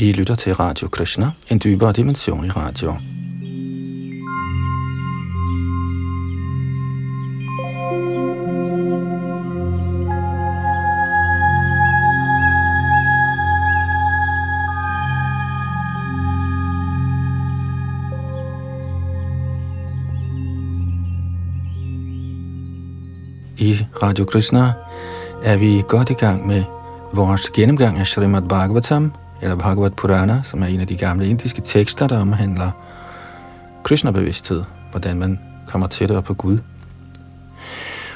I lytter til Radio Krishna, en dybere dimension i radio. I Radio Krishna er vi godt i gang med vores gennemgang af Srimad Bhagavatam, eller Bhagavad Purana, som er en af de gamle indiske tekster, der omhandler Krishna-bevidsthed, hvordan man kommer tættere på Gud.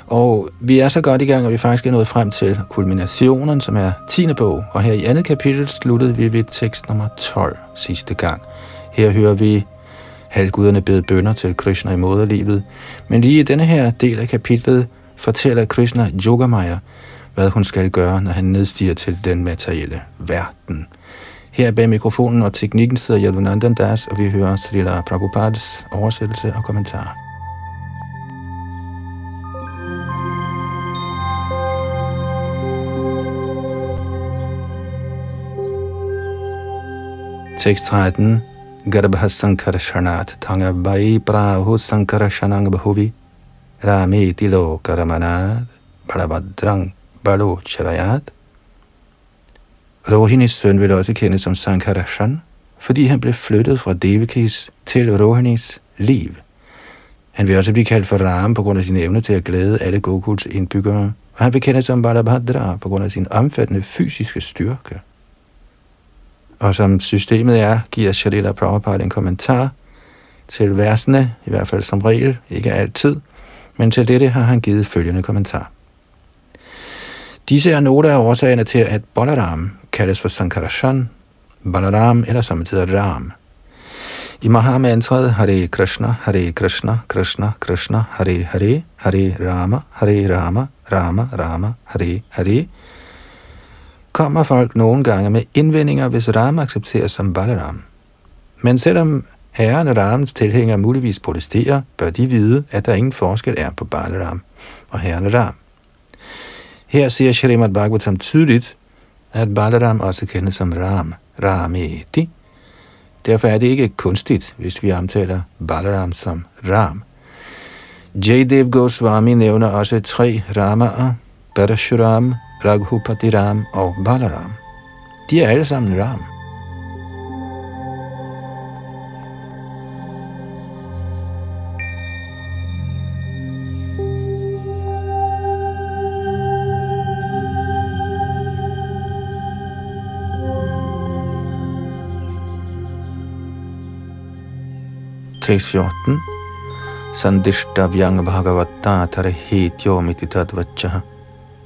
Og vi er så godt i gang, at vi faktisk er nået frem til kulminationen, som er 10. bog, og her i andet kapitel sluttede vi ved tekst nummer 12 sidste gang. Her hører vi halvguderne bede bønder til Krishna i moderlivet, men lige i denne her del af kapitlet fortæller Krishna Yogamaya, hvad hun skal gøre, når han nedstiger til den materielle verden. Her bag mikrofonen og teknikken sidder Yadunandan Das, og vi hører Srila Prabhupadas oversættelse og kommentar. Tekst 13. Garbha Sankara Shanat Tanga Bai Prahu Sankara Shanang Bahuvi Rame Tilo Karamanat Prabhadrang Balo Charayat Rohinis søn vil også kendes som Sankarashan, fordi han blev flyttet fra Devakis til Rohinis liv. Han vil også blive kaldt for Ram på grund af sin evne til at glæde alle Gokuls indbyggere, og han vil kendes som Balabhadra på grund af sin omfattende fysiske styrke. Og som systemet er, giver Shalila Prabhupada en kommentar til versene, i hvert fald som regel, ikke altid, men til dette har han givet følgende kommentar. Disse er nogle af årsagerne til, at Balaram kaldes for Sankarashan, Balaram eller samtidig Ram. I Mahamantraet Hare Krishna, Hare Krishna, Krishna Krishna, Hare Hare, Hare Rama, Hare Rama, Rama Rama, Hare Hare, kommer folk nogle gange med indvendinger, hvis Ram accepteres som Balaram. Men selvom herren Rams tilhængere muligvis protesterer, bør de vide, at der ingen forskel er på Balaram og herren Ram. Her siger Shrimad Bhagavatam tydeligt, at Balaram også kendes som Ram, Rameti. Derfor er det ikke kunstigt, hvis vi omtaler Balaram som Ram. Jaydev Goswami nævner også tre Ramaer, Parashuram, Raghupati Ram og Balaram. De er alle sammen Ram. Tekst 14. Sandishtavyang bhagavatta tarhetyo miti tadvachaha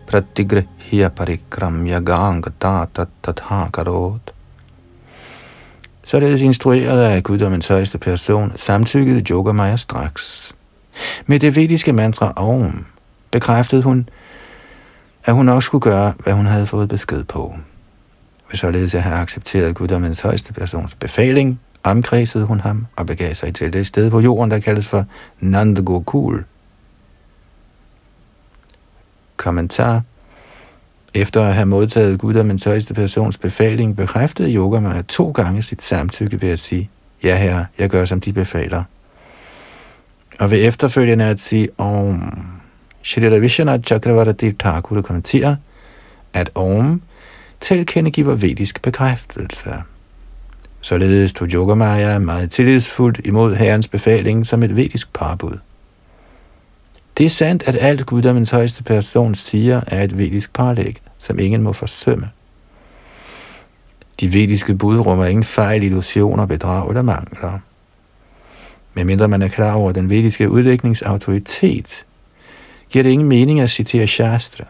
pratigrihya parikramya gangata tat tatha karot. Således instrueret af guddommens højeste person, samtykkede Yogamaya straks. Med det vediske mantra Om bekræftede hun, at hun også skulle gøre, hvad hun havde fået besked på. Ved således at have accepteret guddommens højeste persons befaling, omkredsede hun ham og begav sig til det sted på jorden, der kaldes for Nandagokul. Kommentar Efter at have modtaget guddommens højeste persons befaling, bekræftede Yogamaya to gange sit samtykke ved at sige, ja herre, jeg gør som de befaler. Og ved efterfølgende at sige, Om. Shri Ravishana Chakravarti Thakur kommenterer, at Om tilkendegiver vedisk bekræftelse. Således tog Yogamaya meget tillidsfuldt imod herrens befaling som et vedisk parbud. Det er sandt, at alt guddommens højeste person siger er et vedisk parlæg, som ingen må forsømme. De vediske bud rummer ingen fejl, illusioner, bedrag eller mangler. Medmindre man er klar over den vediske udlægningsautoritet, giver det ingen mening at citere Shastra.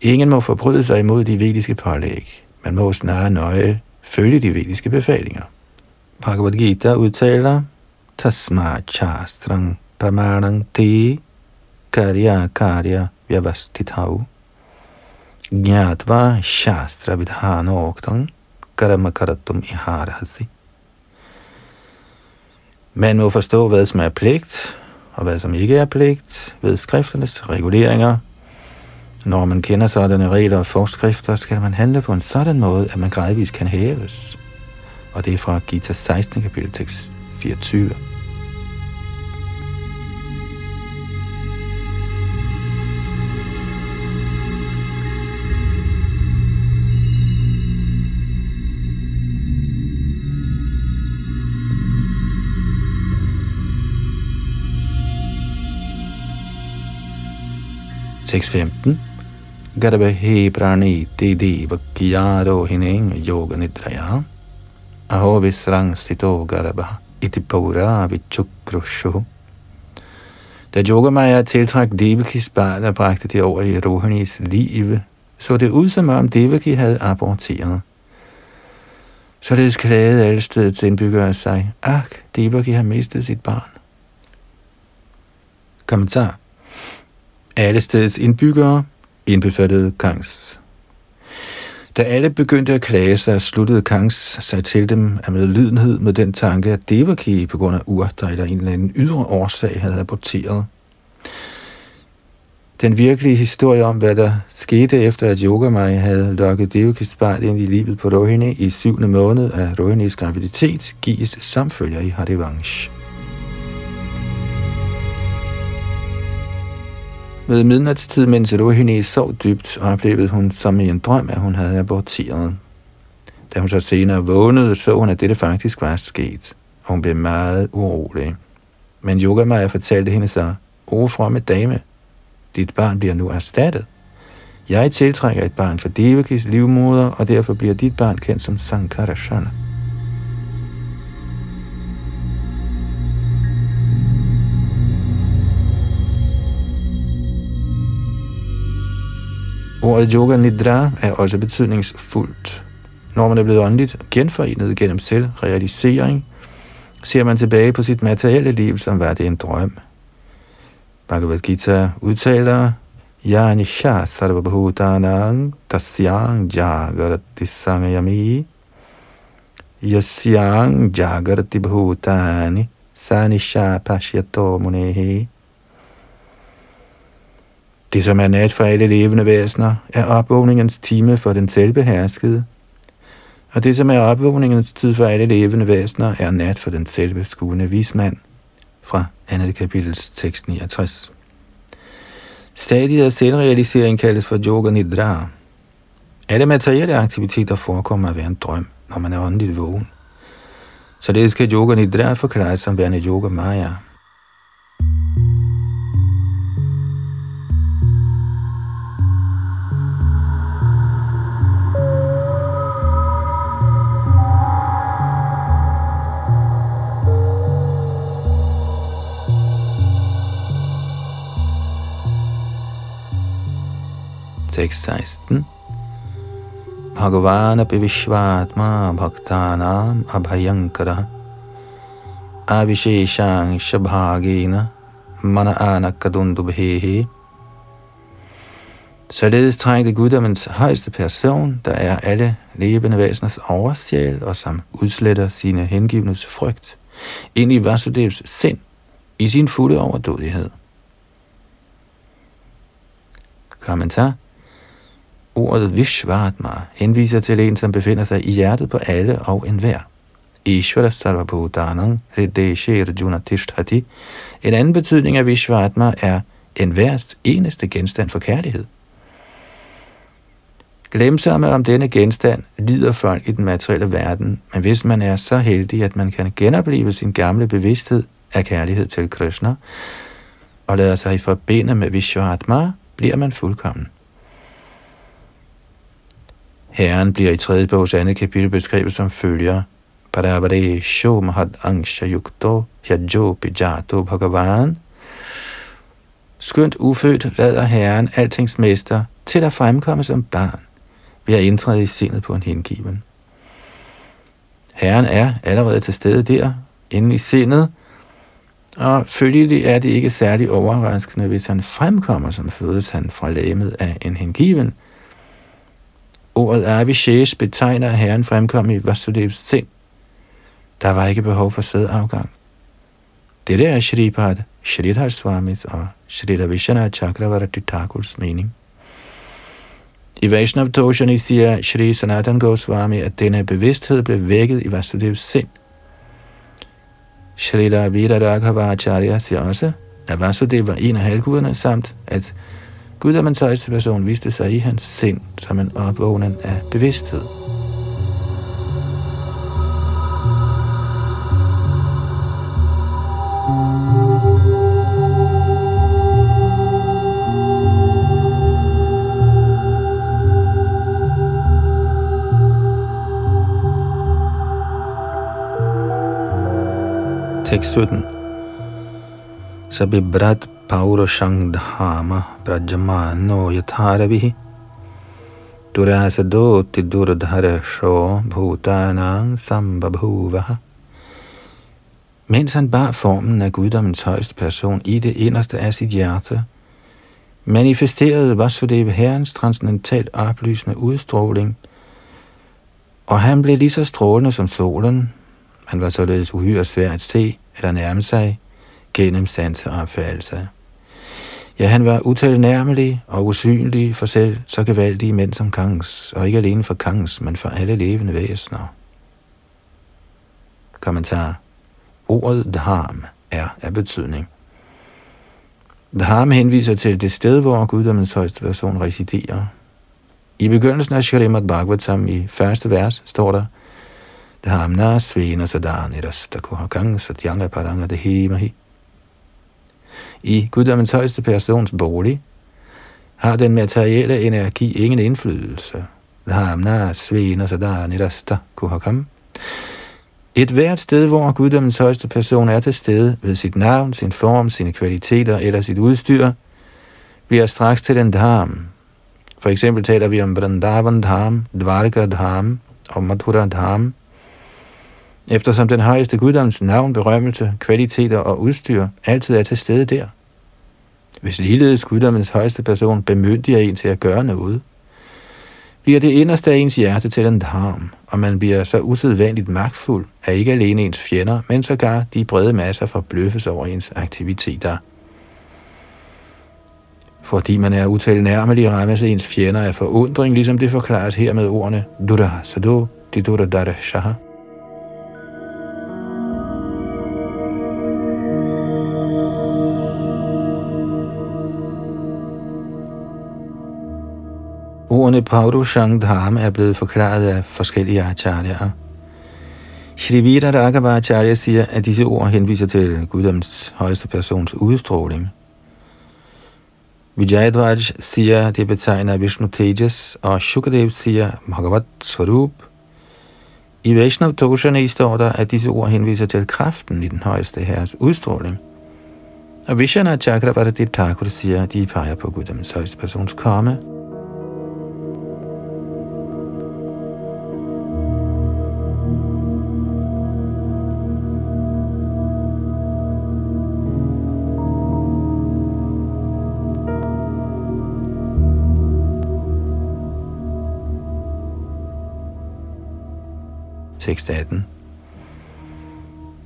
Ingen må forbryde sig imod de vediske pålæg. Man må snarere nøje følge de vediske befalinger. Bhagavad Gita udtaler, Tasma chastrang pramanang te karya karya vyavastitau Gnatva shastra vidhanoktam karma karatum iharhasi. Man må forstå, hvad som er pligt, og hvad som ikke er pligt, ved skrifternes reguleringer. Når man kender sådanne regler og forskrifter, skal man handle på en sådan måde, at man gradvist kan hæves. Og det er fra Gita 16. kapitel tekst 24. Tekst 15. Garbhe praniti deva kiyaro hineng yoga nidraya. Aho visrang sito garbha iti paura vichukrushu. Da Yogamaya tiltrak Devakis barn og bragte det over i Rohanis liv, så det ud som om Devaki havde aborteret. Således klagede alle stedets indbyggere sig, ak, Devaki har mistet sit barn. Kommentar alle stedets indbyggere indbefattede Kangs. Da alle begyndte at klage sig, sluttede Kangs sig til dem af medlidenhed med den tanke, at Devaki på grund af urter eller en eller anden ydre årsag havde aborteret. Den virkelige historie om, hvad der skete efter, at Yogamai havde lokket Devakis barn ind i livet på Rohini i syvende måned af Rohinis graviditet, gives samfølger i Harivansh. Ved midnatstid, mens Rohini sov dybt, oplevede hun som i en drøm, at hun havde aborteret. Da hun så senere vågnede, så hun, at dette faktisk var sket, og hun blev meget urolig. Men Yogamaya fortalte hende så, O fromme dame, dit barn bliver nu erstattet. Jeg tiltrækker et barn for Devakis livmoder, og derfor bliver dit barn kendt som Sankarashana. Ordet yoga nidra er også betydningsfuldt. Når man er blevet åndeligt genforenet gennem selvrealisering, ser man tilbage på sit materielle liv, som var det en drøm. Bhagavad Gita udtaler, Yanisha sarvabhutanang tasyang jagarati sangayami yasyang jagarati bhutani sanisha pashyato munehi det, som er nat for alle levende væsener, er opvågningens time for den selvbeherskede. Og det, som er opvågningens tid for alle levende væsener, er nat for den selvbeskuende vismand. Fra andet kapitels tekst 69. Stadiet af selvrealisering kaldes for yoga nidra. Alle materielle aktiviteter forekommer at være en drøm, når man er åndeligt vågen. Således kan yoga nidra forklares som værende yoga maya. Tekst 16. Bhagavana bivishvatma bhaktanam abhayankara avisheshang shabhagena mana anakadundubhehe Således trængte guddommens højeste person, der er alle levende væseners oversjæl og som udsletter sine hengivnes frygt, ind i Vasudevs sind i sin fulde overdådighed. Kommentar Ordet Vishvatma henviser til en, som befinder sig i hjertet på alle og enhver. Ishvara Sarvabhutanang Hrideshe Junatishthati. En anden betydning af Vishvatma er enhvers eneste genstand for kærlighed. Glemsomme om denne genstand lider folk i den materielle verden, men hvis man er så heldig, at man kan genopleve sin gamle bevidsthed af kærlighed til Krishna, og lader sig forbinde med Vishvatma, bliver man fuldkommen. Herren bliver i tredje bogs andet kapitel beskrevet som følger. Parabare Shomahad Angsha Yukto Yajo pijato Bhagavan. Skønt ufødt lader Herren, altings mester, til at fremkomme som barn, ved at indtræde i sindet på en hengiven. Herren er allerede til stede der, inde i sindet, og følgelig er det ikke særlig overraskende, hvis han fremkommer som fødes han fra lægemet af en hengiven – Ordet Avishesh betegner, at Herren fremkom i Vasudevs sind. Der var ikke behov for sædafgang. Dette er Shripad, Shridhar Swamis og Shrita Vishana Chakravarti Thakurs mening. I Vaishnav Toshani siger Shri Sanatan Goswami, at denne bevidsthed blev vækket i Vasudevs sind. Shri Vidya Acharya siger også, at Vasudev var en af halvguderne, samt at Gud er man så højeste person viste sig i hans sind som en opvågning af bevidsthed. Tekst 17. Så paurushang dhama prajamano yatharavihi durasadoti durdharasho bhutanang sambabhuvaha. Mens han bar formen af guddommens højeste person i det inderste af sit hjerte, manifesterede Vasudeva herrens transcendentalt oplysende udstråling, og han blev lige så strålende som solen, han var således uhyre svær at se eller nærme sig gennem sanseopfattelse. Ja, han var utilnærmelig og usynlig for selv så gevaldige mænd som Kangs, og ikke alene for Kangs, men for alle levende væsener. Kommentar. Ordet dharm er af betydning. Dharm henviser til det sted, hvor guddommens højeste person residerer. I begyndelsen af Shrimad Bhagavatam i første vers står der, Dhamna svena sadanirasta kuhakang satyanga paranga dehimahi. I guddommens højeste persons bolig har den materielle energi ingen indflydelse. Dhamna svena sadanirasta kuhakam. Et hvert sted, hvor guddommens højeste person er til stede ved sit navn, sin form, sine kvaliteter eller sit udstyr, bliver straks til en dham. For eksempel taler vi om Vrindavan Dham, Dvarka Dham og Mathura Dham, eftersom den højeste guddoms navn, berømmelse, kvaliteter og udstyr altid er til stede der. Hvis ligeledes guddommens højeste person bemyndiger en til at gøre noget, bliver det inderste af ens hjerte til en harm, og man bliver så usædvanligt magtfuld, at ikke alene ens fjender, men sågar de brede masser forbløffes over ens aktiviteter. Fordi man er utilnærmelig, rammes ens fjender af forundring, ligesom det forklares her med ordene Dura Sado, Ordene Paurushang Dham er blevet forklaret af forskellige acharyaer. Shri Vidya Acharya siger, at disse ord henviser til guddoms højeste persons udstråling. Vijayadvaj siger, at det betegner Vishnu Tejas, og Shukadev siger Bhagavat Swarup. I Vaishnav Toshani står der, at disse ord henviser til kraften i den højeste herres udstråling. Og Vishana Chakravarti Thakur siger, at de peger på guddoms højeste persons komme, tekst 18.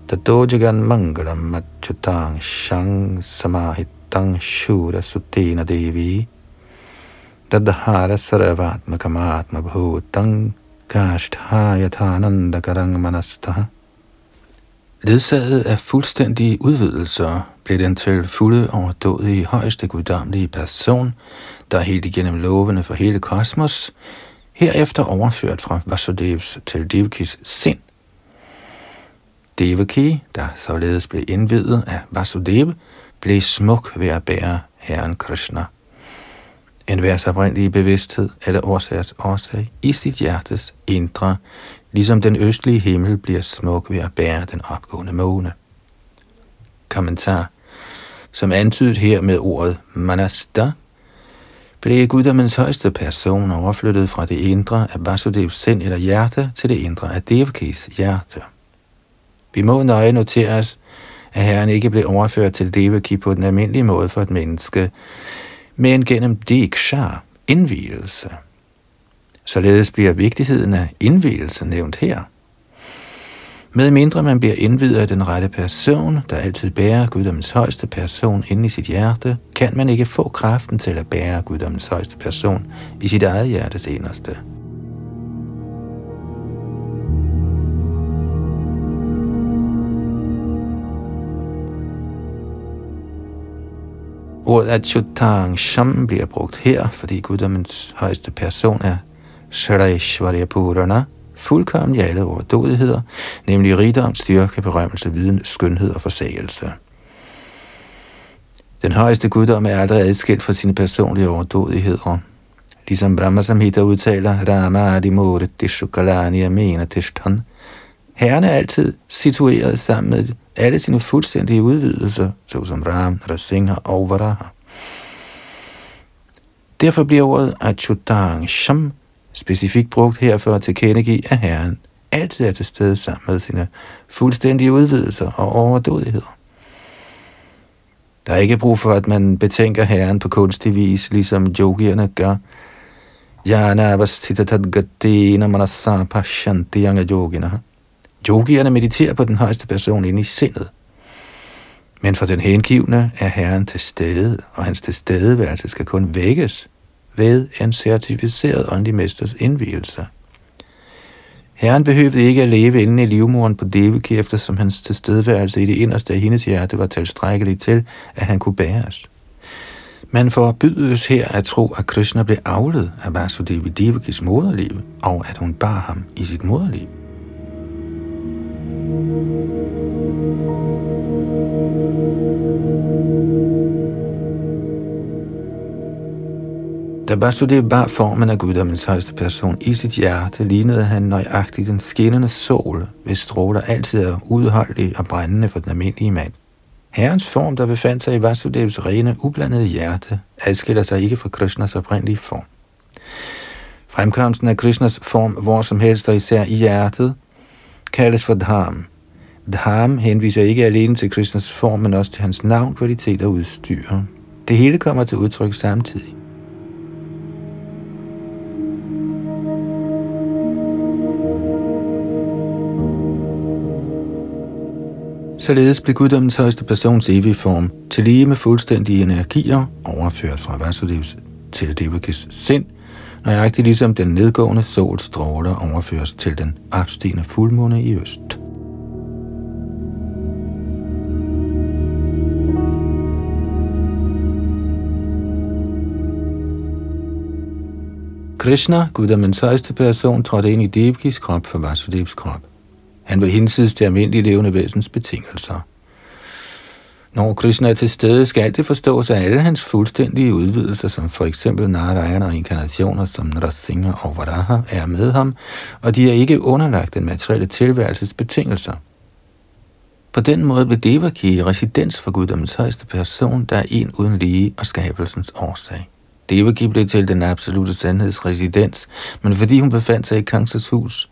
Tadojagan mangalam machutang shang samahitang shura sutina devi tadhara saravatmakamatma bhutang karang manastha. Ledsaget af fuldstændige udvidelser blev den til fulde overdådige højeste guddommelige person, der helt igennem lovene for hele kosmos, herefter overført fra Vasudevs til Devakis sind. Devaki, der således blev indvidet af Vasudeva, blev smuk ved at bære Herren Krishna. En værs oprindelige bevidsthed eller årsagers årsag i sit hjertes indre, ligesom den østlige himmel bliver smuk ved at bære den opgående måne. Kommentar. Som antydet her med ordet manasta, blev guddommens højeste person overflyttet fra det indre af Vasudevs sind eller hjerte til det indre af Devakis hjerte. Vi må nøje notere os, at Herren ikke blev overført til Devaki på den almindelige måde for et menneske, men gennem Diksha, indvielse. Således bliver vigtigheden af indvielse nævnt her. Med mindre man bliver indvidet af den rette person, der altid bærer guddommens højeste person inde i sit hjerte, kan man ikke få kraften til at bære guddommens højeste person i sit eget hjertes inderste. Ordet Achyutang Sham bliver brugt her, fordi guddommens højeste person er Shraishvarya Purana, fuldkommen i alle overdådigheder, nemlig rigdom, styrke, berømmelse, viden, skønhed og forsagelse. Den højeste guddom er aldrig adskilt fra sine personlige overdådigheder. Ligesom Brahma Samhita udtaler, Rama Adimore Deshukalani Amena Tishtan. Herren er altid situeret sammen med alle sine fuldstændige udvidelser, såsom Ram, Rasingha og Varaha. Derfor bliver ordet Achutang Sham specifikt brugt her for at tilkendegive, at Herren altid er til stede sammen med sine fuldstændige udvidelser og overdådigheder. Der er ikke brug for, at man betænker Herren på kunstig vis, ligesom yogierne gør. Jana avasthitatadgatena manasa pashanti yogina. Yogierne mediterer på den højeste person inde i sindet. Men for den hengivne er Herren til stede, og hans tilstedeværelse skal kun vækkes ved en certificeret åndelig mesters indvielse. Herren behøvede ikke at leve inde i livmoren på Devaki, eftersom hans tilstedeværelse i det inderste af hendes hjerte var tilstrækkeligt til, at han kunne bæres. Man forbydes her at tro, at Krishna blev avlet af Vasudevi Devakis moderliv, og at hun bar ham i sit moderliv. Da Vasudev bar formen af guddommens højeste person i sit hjerte, lignede han nøjagtigt den skinnende sol, hvis stråler altid er udholdelige og brændende for den almindelige mand. Herrens form, der befandt sig i Vasudevs rene, ublandede hjerte, adskiller sig ikke fra Krishnas oprindelige form. Fremkomsten af Krishnas form, hvor som helst og især i hjertet, kaldes for dham. Dham henviser ikke alene til Krishnas form, men også til hans navn, kvalitet og udstyr. Det hele kommer til udtryk samtidig. Således blev guddommens højeste persons evige form til lige med fuldstændige energier overført fra Vasudevs til Devakis sind, nøjagtigt ligesom den nedgående sols stråler overføres til den opstigende fuldmåne i øst. Krishna, guddommens højeste person, trådte ind i Devakis krop for Vasudevs krop. Han vil hinsides det almindelige levende væsens betingelser. Når Krishna er til stede, skal det forstås af alle hans fuldstændige udvidelser, som for eksempel Narayana og inkarnationer som Narasimha og Varaha er med ham, og de er ikke underlagt den materielle tilværelses betingelser. På den måde blev Devaki residens for guddommens højeste person, der er en uden lige og skabelsens årsag. Devaki blev til den absolute sandheds residens, men fordi hun befandt sig i Kansas hus,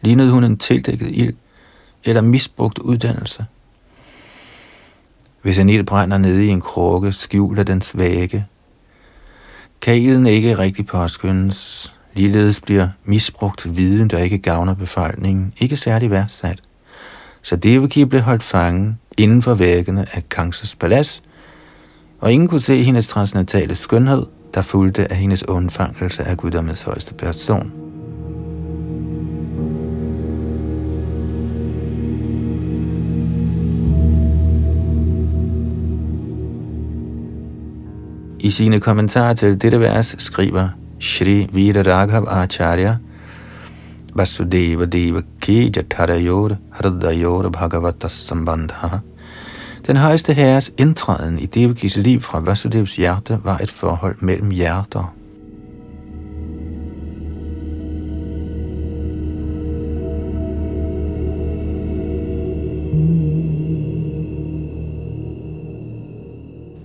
Lignede hun en tildækket ild eller misbrugt uddannelse? Hvis en ild brænder nede i en krukke, skjuler den vægge. Kan ilden ikke rigtig påskyndes, ligeledes bliver misbrugt viden, der ikke gavner befolkningen, ikke særlig værdsat. Så Devaki blev holdt fanget inden for væggene af Kangsas palads, og ingen kunne se hendes transcendentale skønhed, der fulgte af hendes undfangelse af guddommens højeste person. I sine kommentarer til dette vers skriver Shri Vida Raghav Acharya Vasudeva Deva Ki Jatarayor Hridayor Bhagavatas Sambandha Den højeste herres indtræden i Devakis liv fra Vasudevs hjerte var et forhold mellem hjerter.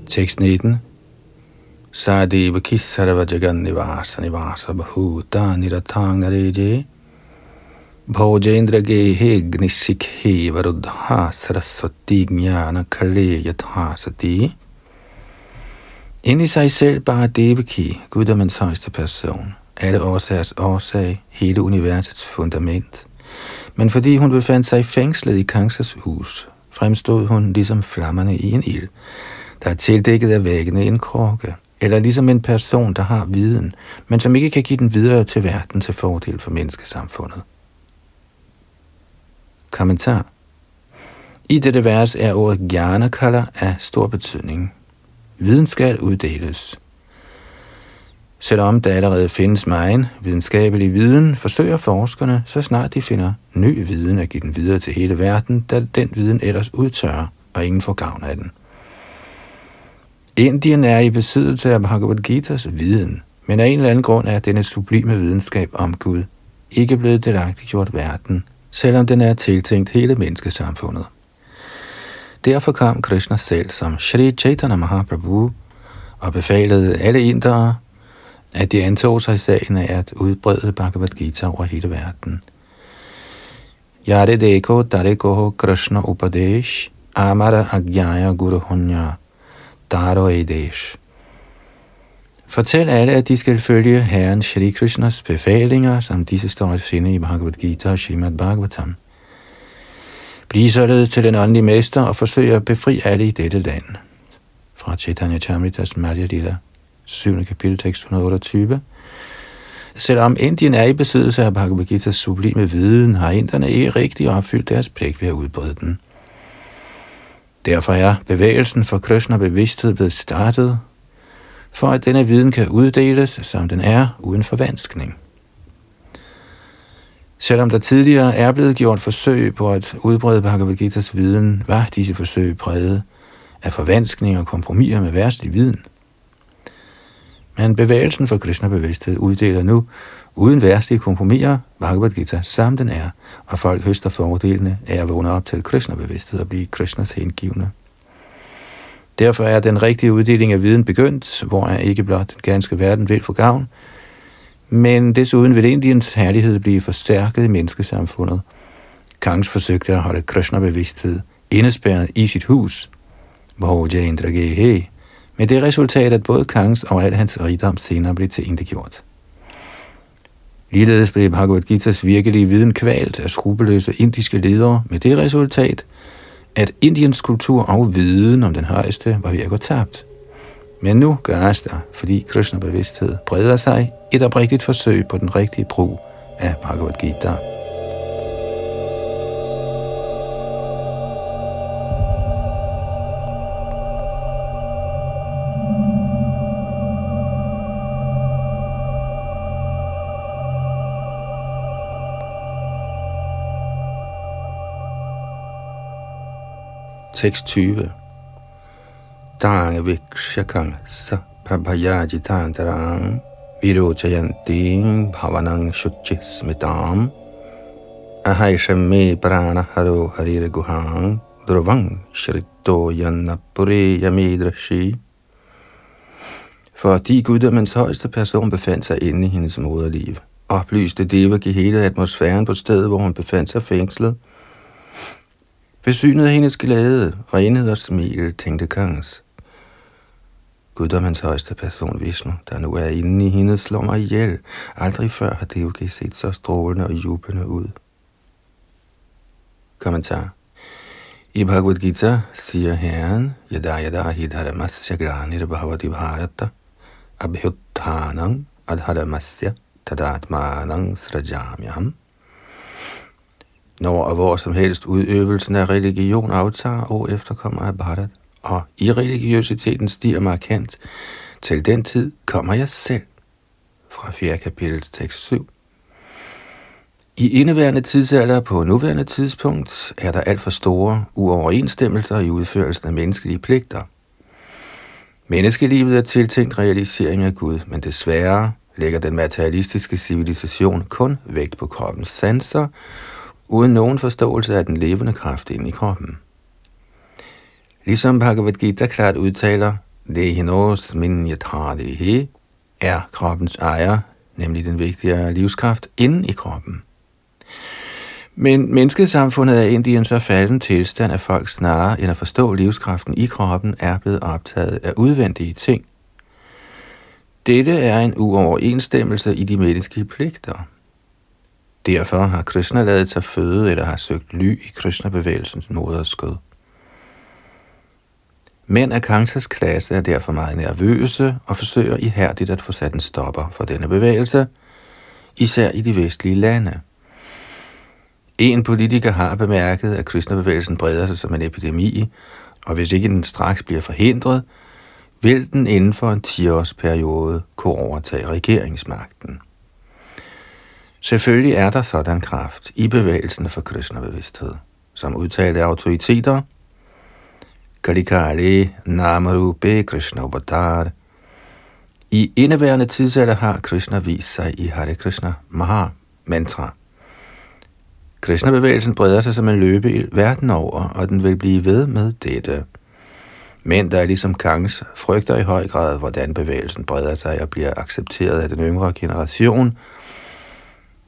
Tekst 19 Sadeva Kisarva Jagannivasa Nivasa Nivasa Bhuta Niratang Nareje. Bhojendra Gehe Gnisikhe Varudha Sarasvati Jnana Kale Yathasati. Ind i sig selv bare Devaki, guddommens højeste person, alle årsagers årsag, hele universets fundament. Men fordi hun befandt sig fængslet i Kangsas hus, fremstod hun ligesom flammerne i en ild, der er tildækket af væggene i en krukke, eller ligesom en person, der har viden, men som ikke kan give den videre til verden til fordel for menneskesamfundet. Kommentar I dette vers er ordet jnanakala af stor betydning. Viden skal uddeles. Selvom der allerede findes meget videnskabelig viden, forsøger forskerne, så snart de finder ny viden, at give den videre til hele verden, da den viden ellers udtørrer, og ingen får gavn af den. Indien er i besiddelse af Bhagavad Gita's viden, men af en eller anden grund er denne sublime videnskab om Gud ikke blevet delagtiggjort verden, selvom den er tiltænkt hele menneskesamfundet. Derfor kom Krishna selv som Shri Chaitanya Mahaprabhu og befalede alle indere, at de antog sig sagen af at udbrede Bhagavad Gita over hele verden. Yare deko dareko Krishna Upadesh Amara Agyaya Guru Hunya Daro Edesh. Fortæl alle, at de skal følge Herren Shri Krishnas befalinger, som disse står at finde i Bhagavad Gita og Srimad Bhagavatam. Bliv således til den åndelige mester og forsøg at befri alle i dette land. Fra Chaitanya Chamritas Madhya Lila, 7. kapitel, tekst 128. Selvom Indien er i besiddelse af Bhagavad Gita's sublime viden, har inderne ikke rigtig opfyldt deres pligt ved at udbrede den. Derfor er bevægelsen for Krishna bevidsthed blevet startet, for at denne viden kan uddeles, som den er, uden forvanskning. Selvom der tidligere er blevet gjort forsøg på at udbrede Bhagavad Gita's viden, var disse forsøg præget af forvanskning og kompromiser med værtslig viden. Men bevægelsen for Krishna bevidsthed uddeler nu, uden værtslige kompromiser, Bhagavad Gita, som den er, og folk høster fordelene af at vågne op til Krishna bevidsthed og blive Krishnas hengivne. Derfor er den rigtige uddeling af viden begyndt, hvor er ikke blot den ganske verden vil få gavn, men desuden vil Indiens herlighed blive forstærket i menneskesamfundet. Kangs forsøgte at holde Krishna-bevidsthed indespærret i sit hus, hvor Jayendra Gehe, med det resultat, at både Kangs og al hans rigdom senere blev til gjort. Ligeledes blev Bhagavad Gita's virkelige viden kvalt af skrupelløse indiske ledere med det resultat, at Indiens kultur og viden om den højeste var ved at gå tabt. Men nu gøres der, fordi Krishna bevidsthed breder sig, et oprigtigt forsøg på den rigtige brug af Bhagavad Gita. 6.20 Tang vikshakang sa prabhayajitantarang virochayantim bhavanang shuchi smitam ahaisham me prana haro harire guhang druvang shrito yanapure yamidrashi fordi guddommens højeste person befandt sig inde i hendes moderliv, oplyste Devaki hele atmosfæren på stedet, hvor hun befandt sig fængslet, Besynet af hendes glæde, renhed og smil, tænkte Kangs. Guddommens højeste person Vishnu, der nu er inde i hende, slår mig ihjel. Aldrig før har Devaki set så strålende og jublende ud. Kommentar. I Bhagavad Gita siger Herren, Yada yada hidharamasya granir bhavati bharata, Abhyutthanam adharamasya tadatmanang srajamyam. Når og hvor som helst udøvelsen af religion aftager, og efterkommer af Bharat, og i religiøsiteten stiger markant, til den tid kommer jeg selv. Fra 4. kapitel tekst 7. I indeværende tidsalder på nuværende tidspunkt er der alt for store uoverensstemmelser i udførelsen af menneskelige pligter. Menneskelivet er tiltænkt realisering af Gud, men desværre lægger den materialistiske civilisation kun vægt på kroppens sanser uden nogen forståelse af den levende kraft inde i kroppen. Ligesom Bhagavad Gita klart udtaler, Dehinos min he, er kroppens ejer, nemlig den vigtige livskraft inde i kroppen. Men menneskesamfundet er egentlig en så falden tilstand, at folk snarere end at forstå livskraften i kroppen er blevet optaget af udvendige ting. Dette er en uoverensstemmelse i de menneskelige pligter. Derfor har Krishna lavet sig føde eller har søgt ly i Krishna-bevægelsens moderskød. Mænd af Kangsas klasse er derfor meget nervøse og forsøger ihærdigt at få sat en stopper for denne bevægelse, især i de vestlige lande. En politiker har bemærket, at Krishna-bevægelsen breder sig som en epidemi, og hvis ikke den straks bliver forhindret, vil den inden for en 10-årsperiode kunne overtage regeringsmagten. Selvfølgelig er der sådan kraft i bevægelsen for Krishna-bevidsthed, som udtalte autoriteter. Kalikari Namarupe Krishna Upatar. I indeværende tidsalder har Krishna vist sig i Hare Krishna Maha mantra. Krishna-bevægelsen breder sig som en løbe verden over, og den vil blive ved med dette. Men der er ligesom Kangs frygter i høj grad, hvordan bevægelsen breder sig og bliver accepteret af den yngre generation –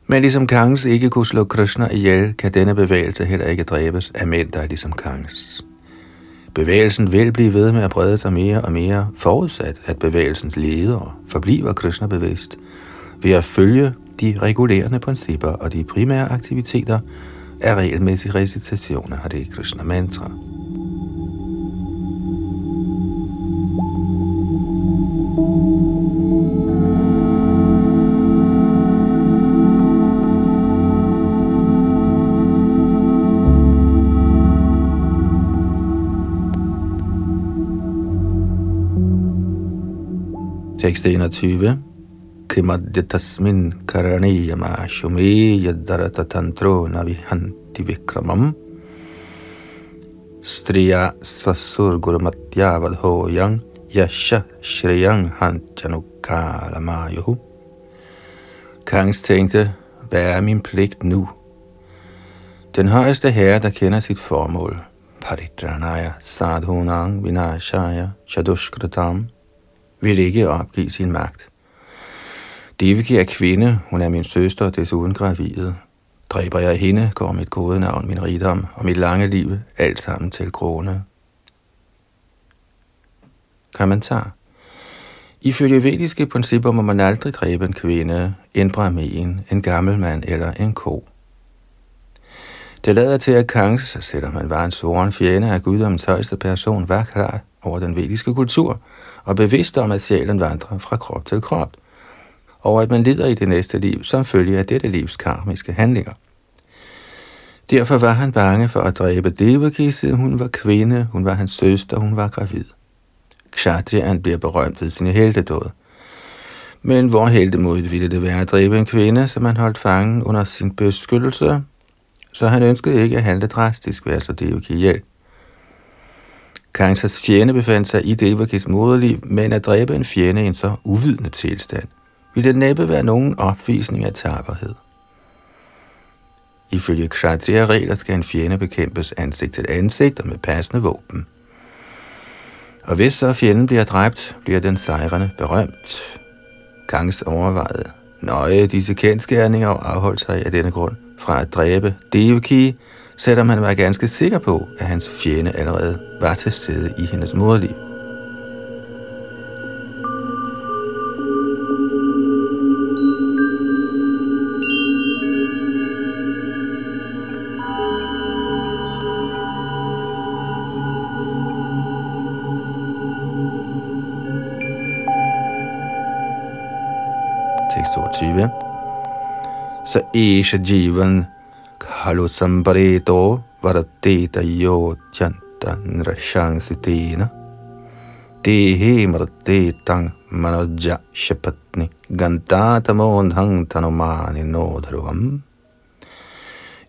men ligesom Kangs ikke kunne slå Krishna ihjel, kan denne bevægelse heller ikke dræbes af mænd, der er ligesom Kangs. Bevægelsen vil blive ved med at brede sig mere og mere, forudsat at bevægelsens leder forbliver Krishna bevidst, ved at følge de regulerende principper og de primære aktiviteter af regelmæssig recitation af Hare Krishna mantra. Tekst 21. Kimadyatasmin karaniyama shume yadarata tantro navihanti vikramam striya svasur gurumatya vadhoyang yasha shriyang hantjanukalamayohu. Kangs tænkte, hvad er min pligt nu? Den højeste herre, der kender sit formål, Paritranaya sadhunang vinashaya shadushkratam, vil ikke opgive sin magt. Deviki er kvinde, hun er min søster desuden gravid. Dræber jeg hende, går mit gode navn, min rigdom og mit lange liv, alt sammen til krone. Kommentar. Ifølge vediske principper må man aldrig dræbe en kvinde, en brahmin, en gammel mand eller en ko. Det lader til, at Kangs, selvom han var en svoren fjende af guddommens højeste person, var klar over den vediske kultur og bevidst om, at sjælen vandrer fra krop til krop, og at man lider i det næste liv som følge af dette livs karmiske handlinger. Derfor var han bange for at dræbe Devaki, siden hun var kvinde, hun var hans søster, hun var gravid. Kshatriyan bliver berømt ved sine heldedåd. Men hvor heldemodigt ville det være at dræbe en kvinde, som han holdt fangen under sin beskyttelse, så han ønskede ikke at handle drastisk ved at slå Devaki ihjel. Kansas fjende befandt sig i Devakis moderliv, men at dræbe en fjende i en så uvidende tilstand, ville det næppe være nogen opvisning af tapperhed. Ifølge kshatriya-regler skal en fjende bekæmpes ansigt til ansigt og med passende våben. Og hvis så fjenden bliver dræbt, bliver den sejrende berømt. Kangs overvejede nøje disse kendskærninger og afholdt sig af denne grund fra at dræbe Devaki, selvom han var ganske sikker på, at hans fjende allerede var til stede i hendes moderliv. Tekst 22. Så Isha Jivan Halu sambareto varateta yotyanta nrashangsitena dehe martetang manoja shapatni gantatamondhang tanomani nodharuvam.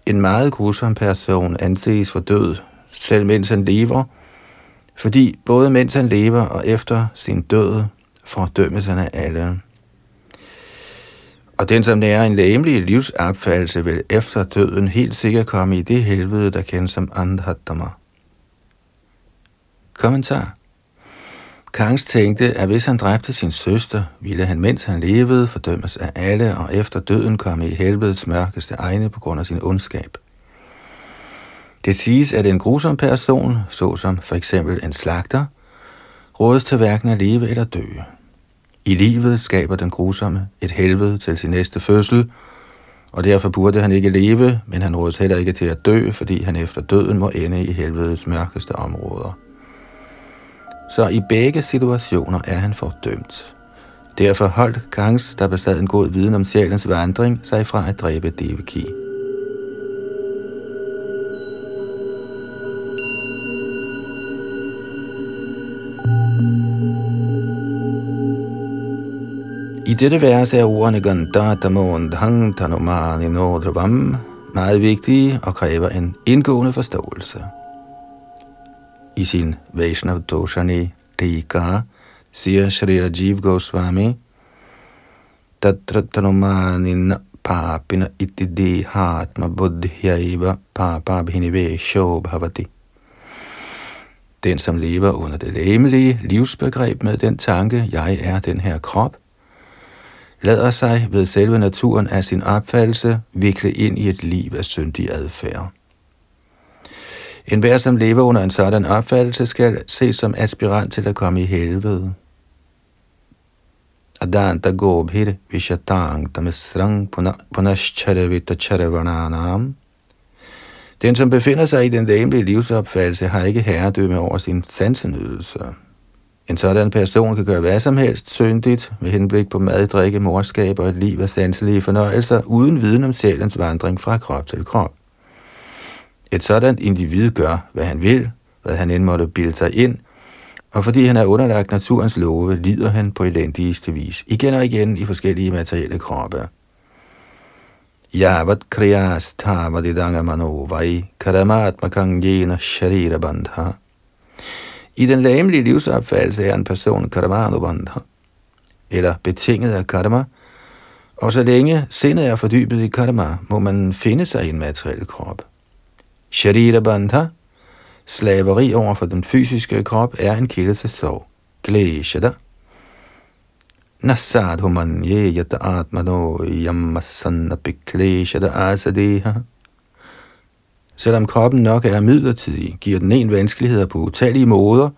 En meget grusom person anses for død, selv mens han lever, fordi både mens han lever og efter sin død fordømmes han af alle. Og den, som nærer en læmelig livsopfattelse, vil efter døden helt sikkert komme i det helvede, der kendes som Andhatama. Kommentar. Kangs tænkte, at hvis han dræbte sin søster, ville han, mens han levede, fordømmes af alle, og efter døden komme i helvedes mørkeste egne på grund af sin ondskab. Det siges, at en grusom person, såsom for eksempel en slagter, rådes til hverken at leve eller dø. I livet skaber den grusomme et helvede til sin næste fødsel, og derfor burde han ikke leve, men han rådes heller ikke til at dø, fordi han efter døden må ende i helvedes mørkeste områder. Så i begge situationer er han fordømt. Derfor holdt Kangs, der besad en god viden om sjælens vandring, sig fra at dræbe Devaki. Dette vers er ordene Gandhatamon Dhang Tanomani Nodravam meget vigtige og kræver en indgående forståelse. I sin Vaishnav Doshani Tika siger Shri Rajiv Goswami, Tatratanumani papina iti hatma buddhyaiva Papabhinivesho bhavati. Den, som lever under det læmelige livsbegreb med den tanke, jeg er den her krop, lader sig ved selve naturen af sin opfattelse vikle ind i et liv af syndig adfærd. En hver, som lever under en sådan opfattelse, skal ses som aspirant til at komme i helvede. Adanta gobhir vishatang tamisrang punashcharavita charavananam. Den, som befinder sig i den læmelige livsopfattelse, har ikke herredømme over sin sansenydelse. En sådan person kan gøre hvad som helst syndigt med henblik på mad, drikke, morskab og et liv af sanselige fornøjelser, uden viden om sjælens vandring fra krop til krop. Et sådan individ gør, hvad han vil, hvad han end måtte bilde sig ind, og fordi han er underlagt naturens love, lider han på elendigste vis, igen og igen i forskellige materielle kroppe. Yavat kriyas tavadidanga manovai karamatmakang jena sharira bandha. I den lamelige livsopfattelse er en person karmanubandha, eller betinget af karma, og så længe sindet er fordybet i karma, må man finde sig i en materiel krop. Sharira bandha, slaveri over for den fysiske krop, er en kilde til sorg. Gleshada. Nasadhu manye yata atmano yammasanna bikleshada asadeha. Selvom kroppen nok er midlertidig, giver den en vanskeligheder på utallige måder,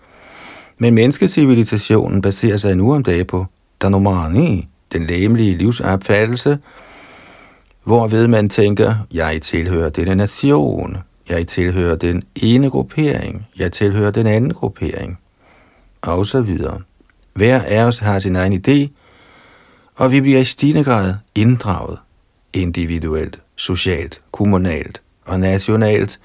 men menneskecivilisationen baserer sig nu om dagen på danomani, den læmelige livsopfattelse, hvorved man tænker, jeg tilhører denne nation, jeg tilhører den ene gruppering, jeg tilhører den anden gruppering, og så videre. Hver af os har sin egen idé, og vi bliver i stigende grad inddraget individuelt, socialt, kommunalt og nationalt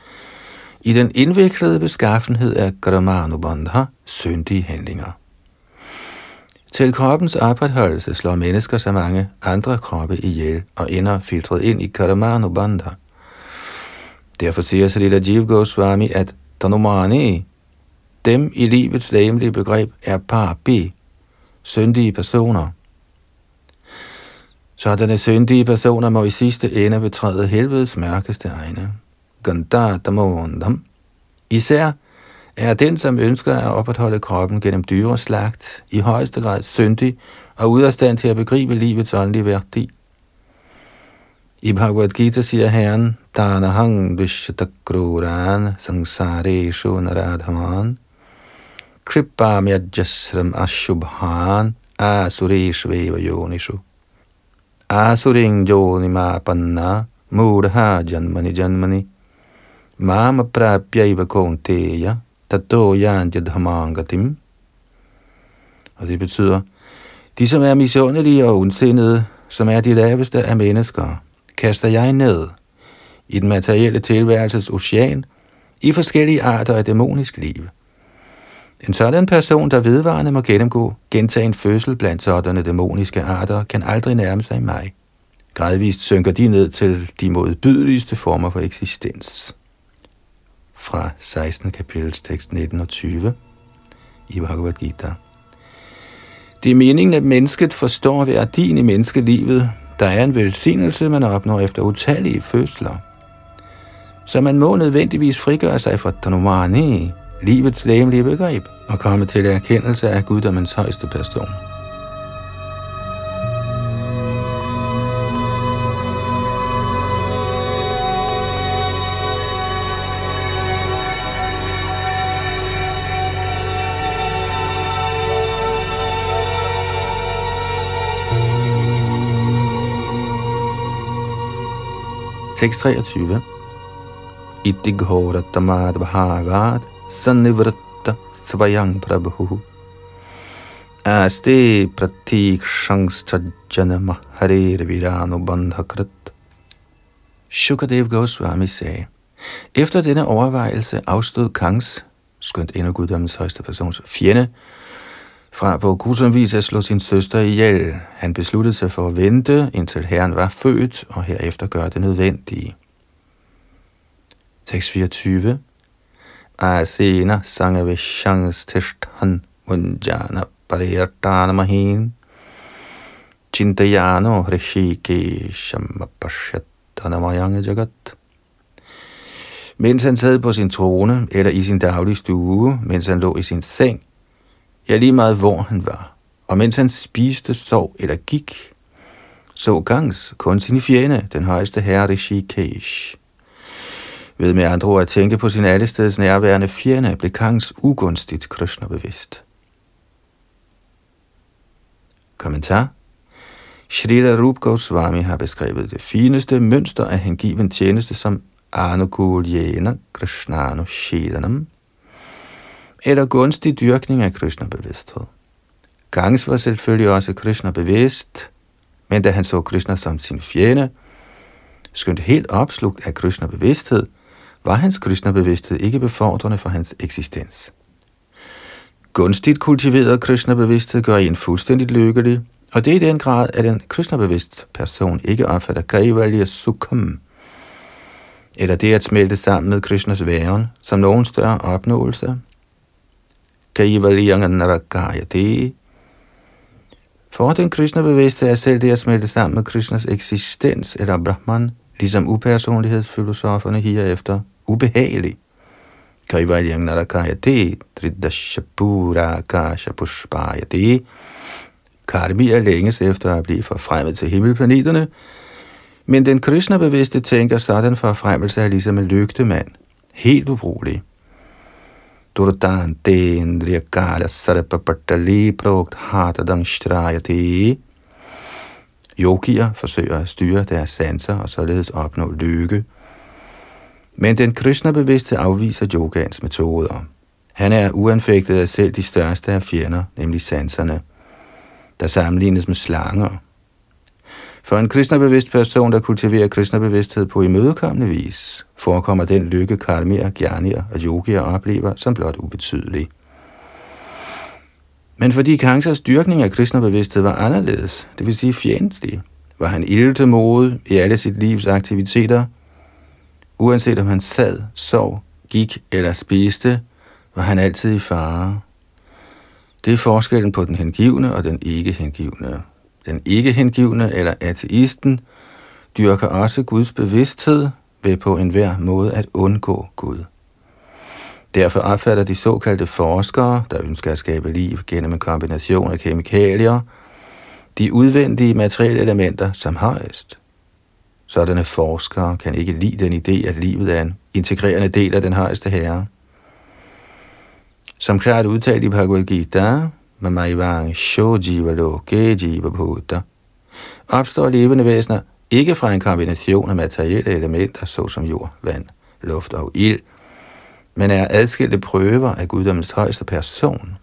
i den indviklede beskaffenhed af Gramanubandha, syndige handlinger. Til kroppens opretholdelse slår mennesker så mange andre kroppe ihjel og ender filtreret ind i Karamanubandha. Derfor siger Salila Jiv Goswami, at Dhanumani, dem i livets læmelige begreb, er par B, syndige personer. Sådanne syndige personer må i sidste ende betræde helvedes mørkeste egne. Gandadamondam. Især er den, som ønsker at opretholde kroppen gennem dyreslagt, i højeste grad syndig og ude af stand til at begribe livets åndelige værdi. I Bhagavad Gita siger Herren, Danahang Vishtakruran Sangsareshu Naradhaman Kripa Myajasram Ashubhan Asureshveva Yonishu Asuring Yonima Panna Mudha Janmani Janmani Mama Prapyaiva Konteya Tato Yantya Og det betyder, de som er misundelige og ondsindede, som er de laveste af mennesker, kaster jeg ned i den materielle tilværelses ocean i forskellige arter af dæmonisk liv. En sådan person, der vedvarende må gennemgå gentagen fødsel blandt sådanne dæmoniske arter, kan aldrig nærme sig mig. Gradvist synker de ned til de modbydeligste former for eksistens. Fra 16. kapitels tekst 19 og 20 i Bhagavad Gita. Det er meningen, at mennesket forstår værdien i menneskelivet, der er en velsignelse, man opnår efter utallige fødsler. Så man må nødvendigvis frigøre sig fra Dhanumani, livets læmelige begreb og komme til erkendelse af guddommens højeste person. Tekst 23. Itti Ghora Tamad bhagat sanivratta svayang prabhu Aste pratik shangstajana harir virano. Shukadev Goswami sagde, efter denne overvejelse afstod Kangs, skønt endnu guddommens højste persons fjende, fra på grusom vis at slå sin søster ihjel. Han besluttede sig for at vente, indtil herren var født, og herefter gøre det nødvendige. Tekst 24. Asena sangavishyangs tishthan munjana pariyartanamahin chintayano hrishikesham apashyatanamayang jagat. Mens han sad på sin trone eller i sin daglige stue, mens han lå i sin seng, ja lige meget hvor han var, og mens han spiste, sov eller gik, så Gangs kun sin fjende, den højeste herre Rishikesh. Ved med andre ord at tænke på sin allesteds nærværende fjende, blev Kangs ugunstigt Krishna bevidst. Kommentar Shrila Rup Goswami har beskrevet det fineste mønster af hengiven tjeneste som Anukuljena Krishnanu Shelanam, eller gunstig dyrkning af Krishna-bevidsthed. Gangs var selvfølgelig også Krishna-bevidst, men da han så Krishna som sin fjende, skønt helt opslugt af Krishna-bevidsthed, var hans Krishna-bevidsthed ikke befordrende for hans eksistens. Gunstigt kultiveret Krishna-bevidsthed gør en fuldstændig lykkelig, og det er i den grad, at en Krishna-bevidst person ikke opfatter Kaivalya Sukham, eller det at smelte sammen med Krishnas væren, som nogen større opnåelse. Kaivalya Narakayati. For den kristne bevidste er selv det at smelte sammen med Krishnas eksistens, eller Brahman, ligesom upersonlighedsfilosoferne herefter, ubehagelig. Kaivalyang narakayate, tridashapura akasha pushpayate. Karmi er længes efter at blive forfremmet til himmelplaneterne, men den Krishna-bevidste tænker sådan forfremmelse er ligesom en lygtemand, helt ubrugelig. Durdante indriyakala sarapapatali prokt hatadang strayate. Yogier forsøger at styre deres sanser og således opnå lykke. Men den Krishna-bevidste afviser yogans metoder. Han er uanfægtet af selv de største af fjender, nemlig sanserne, der sammenlignes med slanger. For en kristnebevidst person, der kultiverer kristnebevidsthed på imødekommende vis, forekommer den lykke karmier, gjernier og yogier oplever som blot ubetydelig. Men fordi Kangsas dyrkning af kristnebevidsthed var anderledes, det vil sige fjendtlig, var han ilde til mode i alle sit livs aktiviteter. Uanset om han sad, sov, gik eller spiste, var han altid i fare. Det er forskellen på den hengivne og den ikke hengivne. Den ikke hengivne eller ateisten dyrker også Guds bevidsthed ved på enhver måde at undgå Gud. Derfor opfatter de såkaldte forskere, der ønsker at skabe liv gennem en kombination af kemikalier, de udvendige materielle elementer som højst Sådanne forskere kan ikke lide den idé, at livet er en integrerende del af den højeste herre. Som klart udtalt i Bhagavad Gita, Mamaivang Shojiva Loke Jiva Bhuta, opstår levende væsener ikke fra en kombination af materielle elementer, såsom jord, vand, luft og ild, men er adskilte prøver af guddommens højeste person.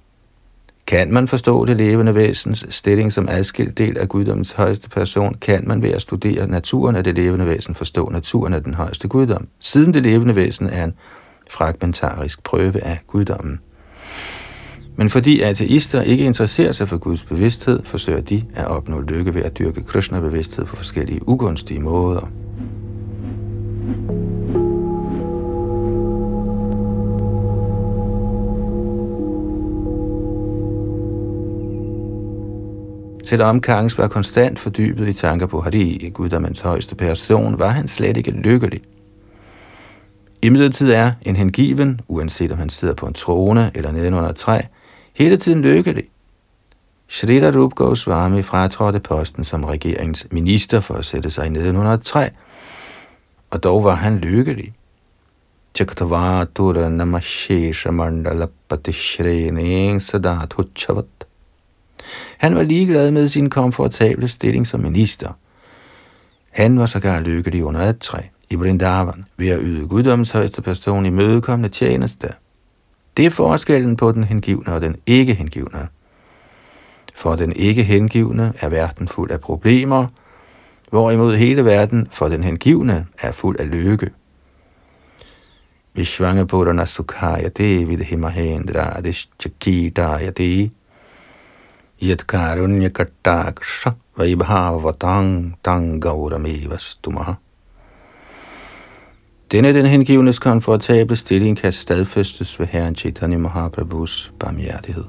Kan man forstå det levende væsens stilling som adskilt del af guddommens højeste person, kan man ved at studere naturen af det levende væsen forstå naturen af den højeste guddom, siden det levende væsen er en fragmentarisk prøve af guddommen. Men fordi ateister ikke interesserer sig for Guds bevidsthed, forsøger de at opnå lykke ved at dyrke Krishna-bevidsthed på forskellige ugunstige måder. Selvom Kangs var konstant fordybet i tanker på Hari, guddommens højeste person, var han slet ikke lykkelig. I midlertid er en hengiven, uanset om han sidder på en trone eller nede under et træ, hele tiden lykkelig. Shrita Rup Goswami fratrådte posten som regeringens minister for at sætte sig nedenunder et træ, og dog var han lykkelig. Chaktavatura namashesha mandala patishrening sadat. Han var ligeglad med sin komfortable stilling som minister. Han var sågar lykkelig under et træ. i Brindavan ved at yde guddommens højeste person i mødekommende tjeneste. Det er forskellen på den hengivne og den ikke hengivne. For den ikke hengivne er verden fuld af problemer, hvorimod hele verden for den hengivne er fuld af lykke. Vishvangapurana Sukhaya Devi Himahendra Adishchakidaya Devi Yat Karunya Kataksha Vaibhavatang Tang Denne den hengivnes komfortable stilling kan stadfæstes ved Herren Chaitanya Mahaprabhus barmhjertighed.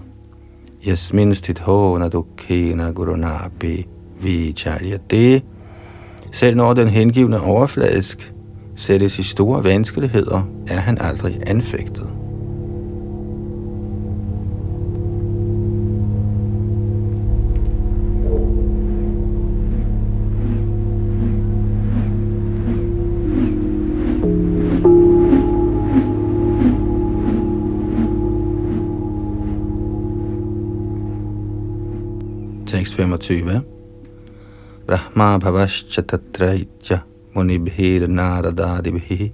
Yasmin stit hona dukkena gurunabi vicharya det. Selv når den hengivne overfladisk sættes i store vanskeligheder, er han aldrig anfægtet. Tekst 25. Brahma bhavascha tatraitya munibhir naradadibhi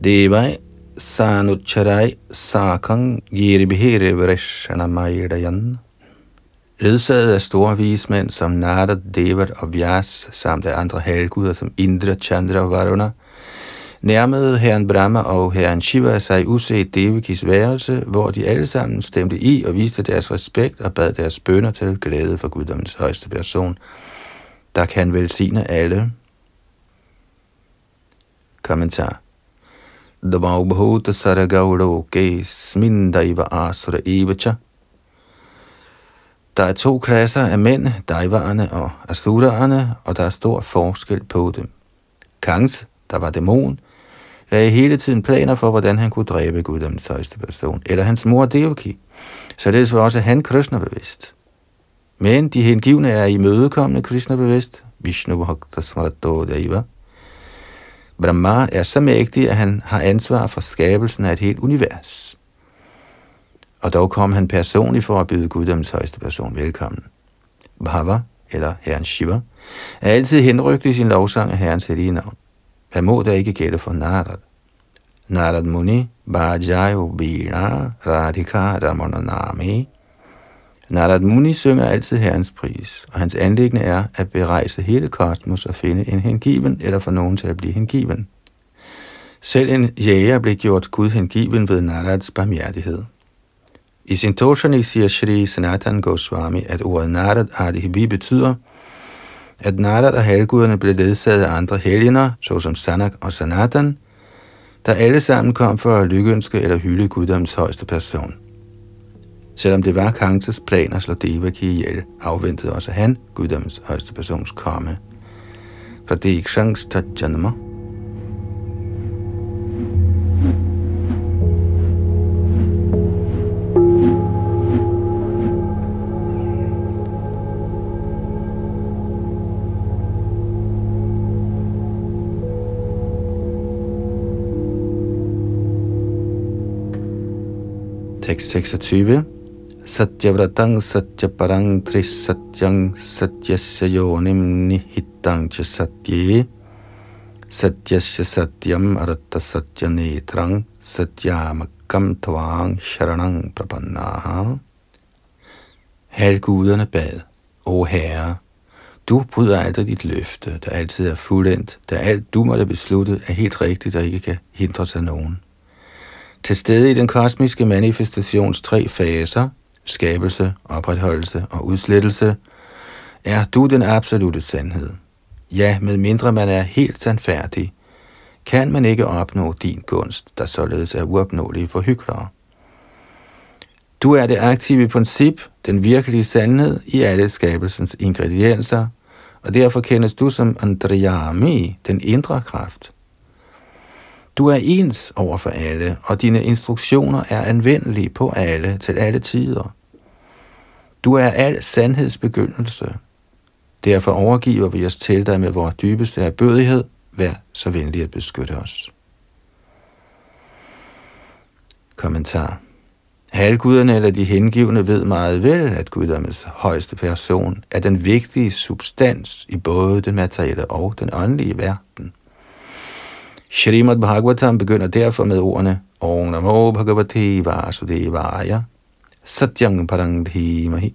devai sanucharai sakang girbhir vrishanamaydayan. Ledsaget af store vismænd som Narad, Devat og Vyas, samt af andre halvguder som Indra, Chandra og Varuna, nærmede herren Brahma og herren Shiva sig uset Devakis værelse, hvor de alle sammen stemte i og viste deres respekt og bad deres bønder til glæde for guddommens højeste person, der kan velsigne alle. Kommentar Dvaubhuta saragauloke smindaiva asura evacha Der er to klasser af mænd, daivarerne og asuraerne, og der er stor forskel på dem. Kangs, der var dæmon, lagde hele tiden planer for, hvordan han kunne dræbe guddommens højeste person, eller hans mor Devaki. Således var også han Krishna bevidst. Men de hengivne er i mødekommende Krishna bevidst, Vishnu Bhakta Smarato Deva. Brahma er så mægtig, at han har ansvar for skabelsen af et helt univers. Og dog kom han personligt for at byde Guddoms højeste person velkommen. Bhava, eller Herren Shiva, er altid henrygt i sin lovsang af Herrens hellige navn. Hvad må der ikke gælde for Narad? Narad Muni, Bajayo Bina Radhika Ramananami. Narad Muni synger altid Herrens pris, og hans anlæggende er at berejse hele kosmos og finde en hengiven eller få nogen til at blive hengiven. Selv en jæger blev gjort Gud hengiven ved Narads barmhjertighed. I sin Toshani siger Shri Sanatan Goswami, at ordet Narad Adihivi betyder – at Narad og halvguderne blev ledsaget af andre helgener, såsom Sanak og Sanatan, der alle sammen kom for at lykønske eller hylde guddoms højeste person. Selvom det var Kantas plan at slå Devaki ihjel, afventede også han guddoms højeste persons komme. For det er ikke chance, at 6.26 Satyavrataṃ satyaparaṃ trisatyang satyasya yonim nihitaṃ cha satye satyasya satyam aratta satya netraṃ satyamakkam tvaṃ sharanaṃ prapannaha Halvguderne bad, O Herre, du bryder aldrig dit løfte, der altid er fuldendt, da alt du måtte beslutte er helt rigtigt og ikke kan hindre sig nogen. Til stede i den kosmiske manifestations tre faser, skabelse, opretholdelse og udslettelse, er du den absolute sandhed. Ja, med mindre man er helt sandfærdig, kan man ikke opnå din gunst, der således er uopnåelig for hyklere. Du er det aktive princip, den virkelige sandhed i alle skabelsens ingredienser, og derfor kendes du som Andriyami, den indre kraft. Du er ens over for alle, og dine instruktioner er anvendelige på alle til alle tider. Du er al sandhedsbegyndelse. Derfor overgiver vi os til dig med vores dybeste erbødighed. Vær så venlig at beskytte os. Kommentar. Halvguderne eller de hengivne ved meget vel, at guddommens højeste person er den vigtige substans i både den materielle og den åndelige verden. Shrimad Bhagavatam begynder derfor med ordene Om Namo Bhagavate Vasudevaya Satyang Parang Dhimahi.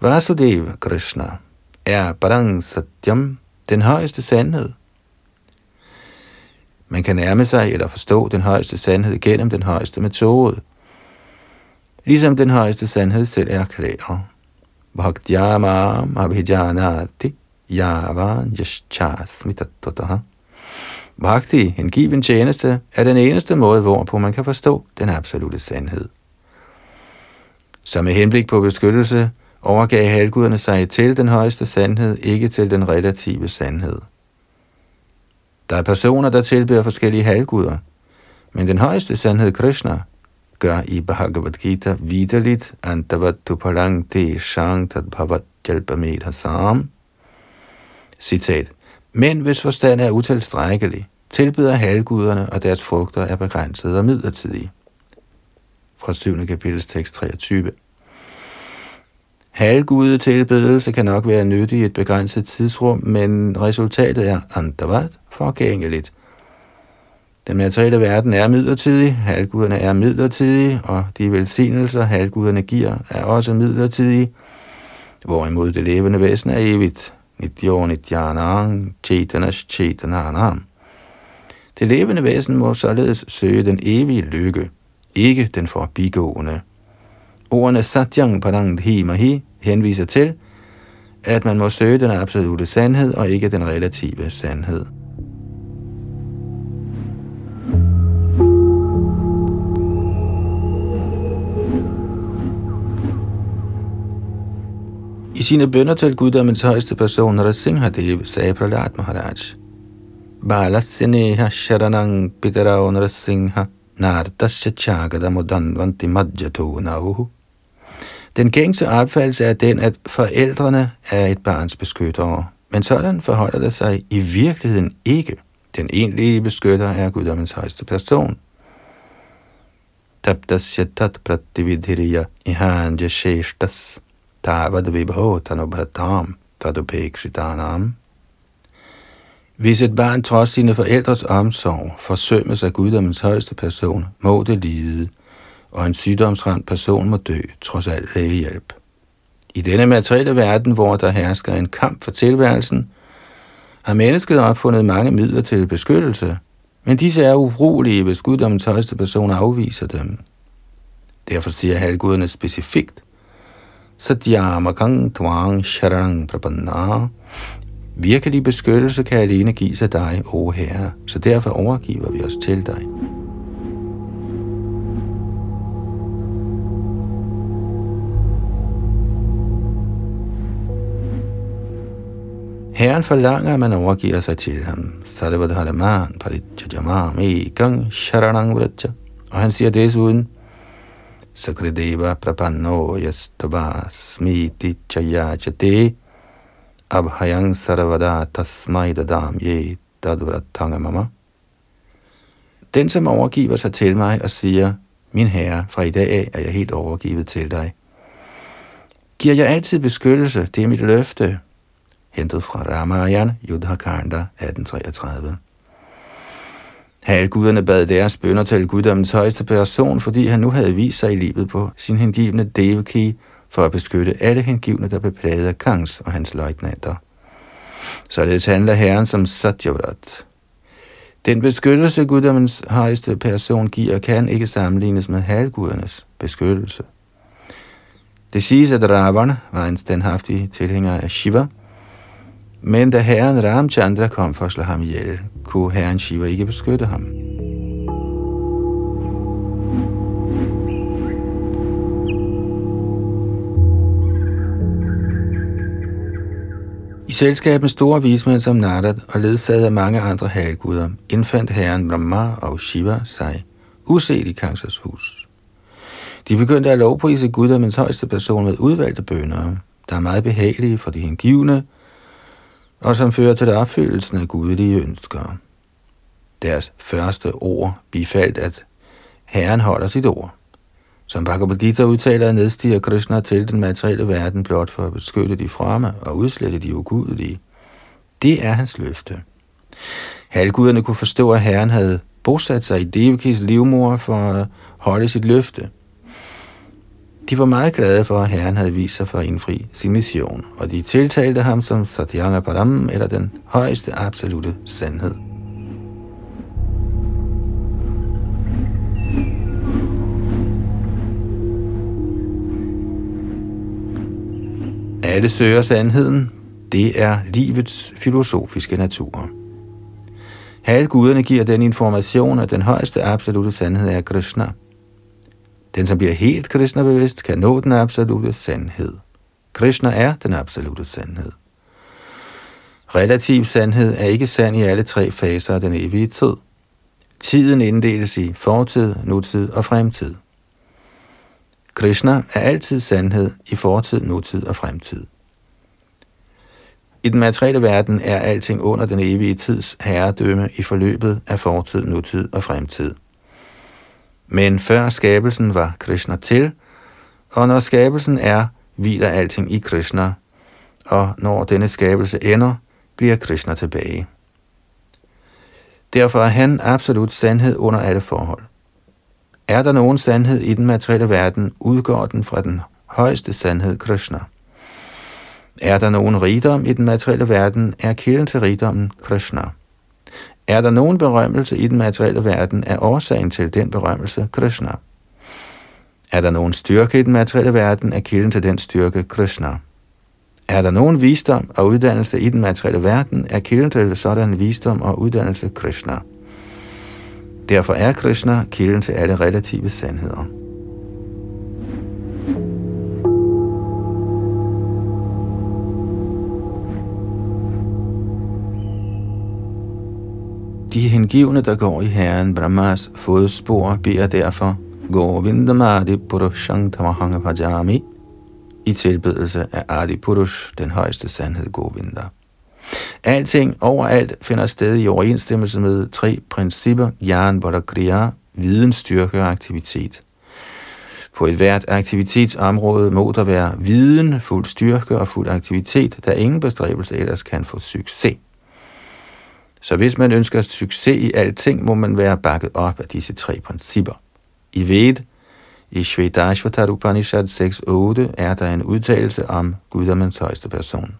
Vasudev Krishna er Parang Satyam, den højeste sandhed. Man kan nærme sig eller forstå den højeste sandhed gennem den højeste metode, ligesom den højeste sandhed selv erklærer. Bhaktyamam abhijanati yavan yashchasmitatotaha. Bhakti, hengiven tjeneste, er den eneste måde, hvorpå man kan forstå den absolute sandhed. Så med henblik på beskyttelse overgav halvguderne sig til den højeste sandhed, ikke til den relative sandhed. Der er personer, der tilbeder forskellige halvguder, men den højeste sandhed, Krishna, gør i Bhagavad Gita vidderligt, antavattu shang shangtat bhavat hasam. Citat. Men hvis forstand er utilstrækkelig, tilbyder halvguderne, og deres frugter er begrænsede og midlertidige. Fra 7. kapitels tekst 23. Halvgude tilbedelse kan nok være nyttig i et begrænset tidsrum, men resultatet er andavat forgængeligt. Den materielle verden er midlertidig, halvguderne er midlertidige, og de velsignelser, halvguderne giver, er også midlertidige, hvorimod det levende væsen er evigt. Nityo nityanang, chetanas chetananam. Det levende væsen må således søge den evige lykke, ikke den forbigående. Ordene satyang padang Dhimahi henviser til, at man må søge den absolute sandhed og ikke den relative sandhed. Sine bønder til guddommens højeste person, Rasimhadev, sagde Pralat Maharaj, Balasyaneha Sharanang Pitarao Narasimha Nardasya Chagadamodanvanti Madjato Nauhu. Den gængse opfattelse er den, at forældrene er et barns beskyttere, men sådan forholder det sig i virkeligheden ikke. Den egentlige beskytter er guddommens højeste person. Tabdasya tat pratividhiriya ihanja sheshtas tavad vibhotanubhratam tadupekshitanam. Hvis et barn trods sine forældres omsorg forsømmes af guddommens højeste person, må det lide, og en sygdomsramt person må dø trods al lægehjælp. I denne materielle verden, hvor der hersker en kamp for tilværelsen, har mennesket opfundet mange midler til beskyttelse, men disse er ubrugelige, hvis guddommens højeste person afviser dem. Derfor siger halvguderne specifikt, Satyama Dvang Sharanang Prapanna. Virkelig beskyttelse kan alene gives af dig, o Herre, så derfor overgiver vi os til dig. Herren forlanger, at man overgiver sig til ham. Sarvadharaman parijajamam ekang sharanang vraja. Og han siger desuden, Sakrideva prapanno yastava smiti chayachate abhayang sarvada tasmai dadam ye dadvratanga mama. Den, som overgiver sig til mig og siger, min herre, fra i dag af er jeg helt overgivet til dig. Giver jeg altid beskyttelse, det er mit løfte. Hentet fra Ramayana, Yudhakanda, 1833. Halvguderne bad deres bønder til guddommens højeste person, fordi han nu havde vist sig i livet på sin hengivne Devaki for at beskytte alle hengivne, der blev plaget af Kangs og hans løjtnanter. Således handler Herren som Satyavrat. Den beskyttelse, guddommens højeste person giver, kan ikke sammenlignes med halvgudernes beskyttelse. Det siges, at Ravana var en standhaftig tilhænger af Shiva, men da herren Ramchandra kom for at slå ham ihjel, kunne herren Shiva ikke beskytte ham. I selskab med store vismænd som Narad og ledsaget af mange andre halvguder, indfandt herren Brahma og Shiva sig uset i Kangsas hus. De begyndte at lovprise guddommens højeste person med udvalgte bønder, der er meget behagelige for de hengivne, og som fører til opfyldelsen af gudelige ønsker. Deres første ord bifaldt, at Herren holder sit ord. Som Bhagavad Gita udtaler, nedstiger Krishna til den materielle verden blot for at beskytte de fremme og udslette de ugudelige. Det er hans løfte. Halvguderne kunne forstå, at Herren havde bosat sig i Devakis livmor for at holde sit løfte. De var meget glade for, at Herren havde vist sig for at indfri sin mission, og de tiltalte ham som Satyanga Param, eller den højeste absolute sandhed. Alle søger sandheden. Det er livets filosofiske natur. Halvguderne giver den information, at den højeste absolute sandhed er Krishna. Den, som bliver helt Krishna-bevidst, kan nå den absolute sandhed. Krishna er den absolute sandhed. Relativ sandhed er ikke sand i alle tre faser af den evige tid. Tiden inddeles i fortid, nutid og fremtid. Krishna er altid sandhed i fortid, nutid og fremtid. I den materielle verden er alting under den evige tids herredømme i forløbet af fortid, nutid og fremtid. Men før skabelsen var Krishna til, og når skabelsen er, hviler alting i Krishna, og når denne skabelse ender, bliver Krishna tilbage. Derfor er han absolut sandhed under alle forhold. Er der nogen sandhed i den materielle verden, udgår den fra den højeste sandhed Krishna. Er der nogen rigdom i den materielle verden, er kilden til rigdommen Krishna. Er der nogen berømmelse i den materielle verden, er årsagen til den berømmelse Krishna. Er der nogen styrke i den materielle verden, er kilden til den styrke Krishna. Er der nogen visdom og uddannelse i den materielle verden, er kilden til sådan visdom og uddannelse Krishna. Derfor er Krishna kilden til alle relative sandheder. De hengivne, der går i Herren Brahmas fodspor, beder derfor Govindamadi Purushantamahanga Pajami i tilbedelse af Adi Purush, den højeste sandhed Govinda. Alting overalt finder sted i overensstemmelse med tre principper, Jnana Bodhakriya, Kriya, viden, styrke og aktivitet. På et hvert aktivitetsområde må der være viden, fuld styrke og fuld aktivitet, da ingen bestræbelse ellers kan få succes. Så hvis man ønsker succes i alting, må man være bakket op af disse tre principper. I Ved, i Shvedashvatar Upanishad 6.8, er der en udtalelse om guddommens højeste person.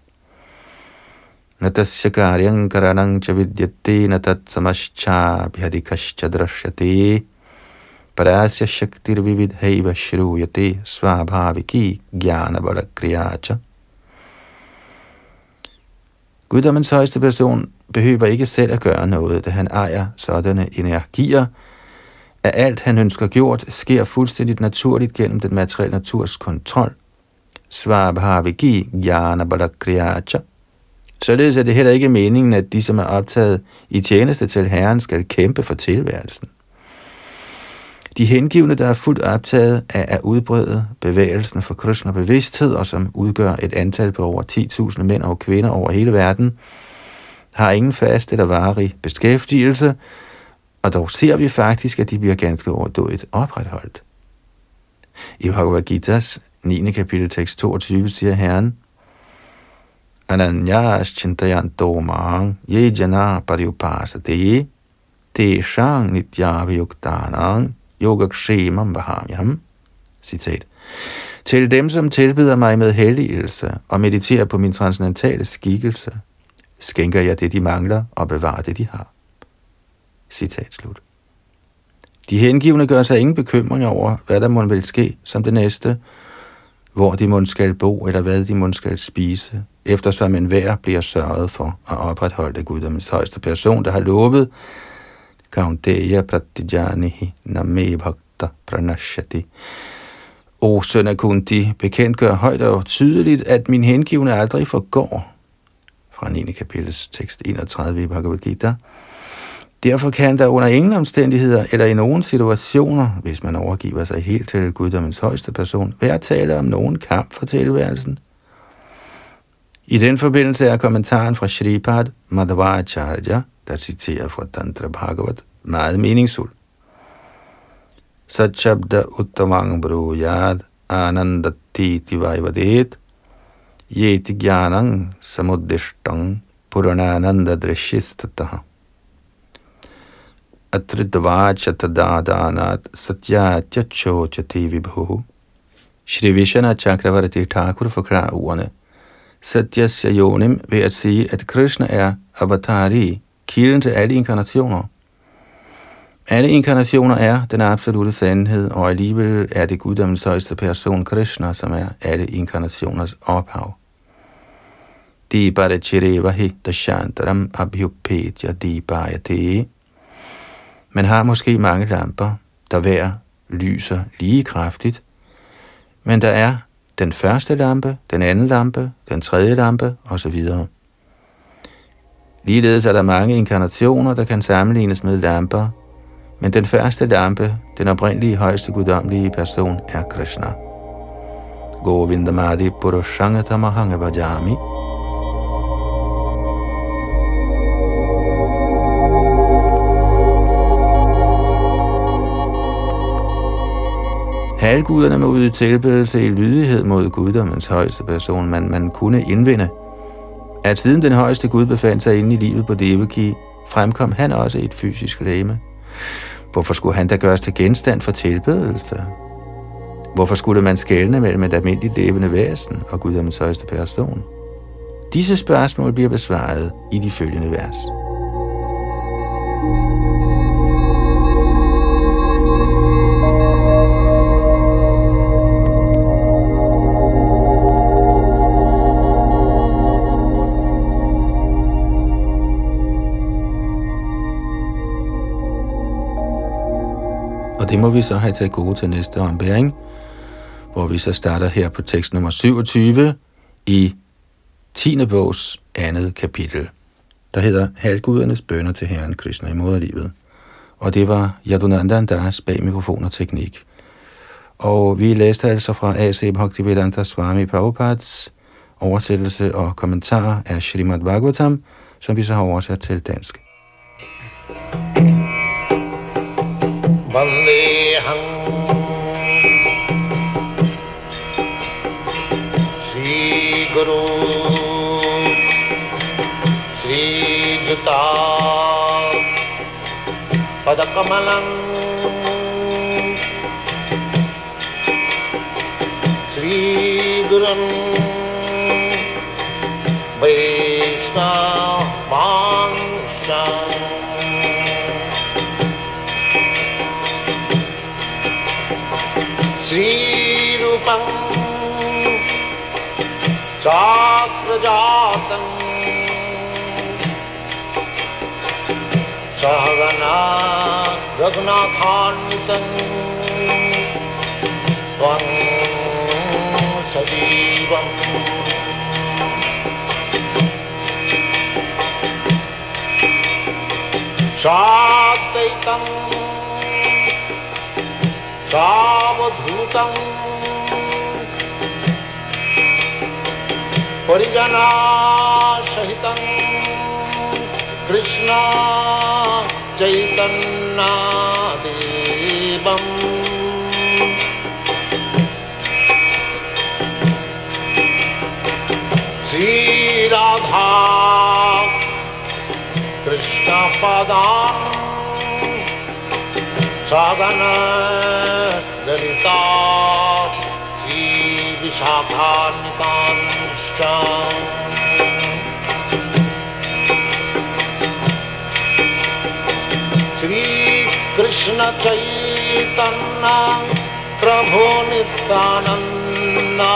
Natasya karyang karanang chavidyate natat samascha bhadikascha drashyate parasya shaktir vividhaiva shruyate svabhaviki gyanabala balakriyacha. Guddommens højeste person behøver ikke selv at gøre noget, da han ejer sådanne energier, at alt han ønsker gjort, sker fuldstændigt naturligt gennem den materielle naturs kontrol. Svabhavigi jnana balakriyacha. Således er det heller ikke meningen, at de, som er optaget i tjeneste til Herren, skal kæmpe for tilværelsen. De hengivne, der er fuldt optaget af at udbrede bevægelsen for Krishna bevidsthed, og som udgør et antal på over 10.000 mænd og kvinder over hele verden, har ingen fast eller varig beskæftigelse, og dog ser vi faktisk, at de bliver ganske overdådigt opretholdt. I Bhagavad Gita's 9. kapitel tekst 22 siger Herren, Ananyas chintayanto mang ye jana pariupasate te shang nityavayuktanang yogakshemam vahamyam. Citat. Til dem, som tilbyder mig med helligelse og mediterer på min transcendentale skikkelse, skænker jeg det, de mangler, og bevarer det, de har. Citat slut. De hengivne gør sig ingen bekymringer over, hvad der må vil ske som det næste, hvor de må skal bo, eller hvad de må skal spise, eftersom enhver bliver sørget for at opretholde guddommens højeste person, der har lovet, Kaunteya Pratijanihi Name Bhakta Pranashati. O søn af Kunti, bekendtgør højt og tydeligt, at min hengivne aldrig forgår. Fra 9. kapitels tekst 31 i Bhagavad Gita. Derfor kan der under ingen omstændigheder eller i nogen situationer, hvis man overgiver sig helt til guddommens højeste person, være tale om nogen kamp for tilværelsen. I den forbindelse er kommentaren fra Shripad Madhavacharya, der citerer fra Tantra Bhagavat, meget meningsfuld. Satchabda uttamang bruyad anandati tivaivadet yeti gyanang samuddishtang drishistataha. atridvacha tadadanat satyatya chochati vibhu. Shri Vishana Chakravarti Thakur forklarer ordene Satyasya Yonim ved at sige, at Krishna er avatari, kilden til alle inkarnationer. Alle inkarnationer er den absolute sandhed, og alligevel er det guddommens højeste person Krishna, som er alle inkarnationers ophav. Dibare chirevahi dashantaram abhyupetya dibayate. Man har måske mange lamper, der hver lyser lige kraftigt, men der er den første lampe, den anden lampe, den tredje lampe osv. Ligeledes er der mange inkarnationer, der kan sammenlignes med lamper, men den første lampe, den oprindelige højeste guddommelige person, er Krishna. Govindamadi Purushangatama Bhajami. Halvguderne må yde tilbedelse i lydighed mod guddommens højeste person, men man kunne indvinde, at siden den højeste Gud befandt sig inde i livet på Devaki, fremkom han også et fysisk læme. Hvorfor skulle han da gøres til genstand for tilbedelse? Hvorfor skulle man skelne mellem et almindeligt levende væsen og guddommens højeste person? Disse spørgsmål bliver besvaret i de følgende vers. Det må vi så have til gode til næste ombæring, hvor vi så starter her på tekst nummer 27 i 10. bogs andet kapitel, der hedder Halvgudernes bønder til Herren Krishna i moderlivet. Og det var Yadunandan Das bag mikrofon og teknik. Og vi læste altså fra A.C. Bhaktivedanta Swami Prabhupads oversættelse og kommentar af Srimad Bhagavatam, som vi så har oversat til dansk. वन्देऽहम् श्रीगुरु श्रीयुता पदकमलम् श्रीगुरुन् त्वं सजीवम् साद्वैतम् सावधूतम् परिजनासहितं कृष्ण चैतन्नादेवम् श्रीराधा कृष्णपदान् साधन कृष्णचैतन्ना प्रभो नितानन्ना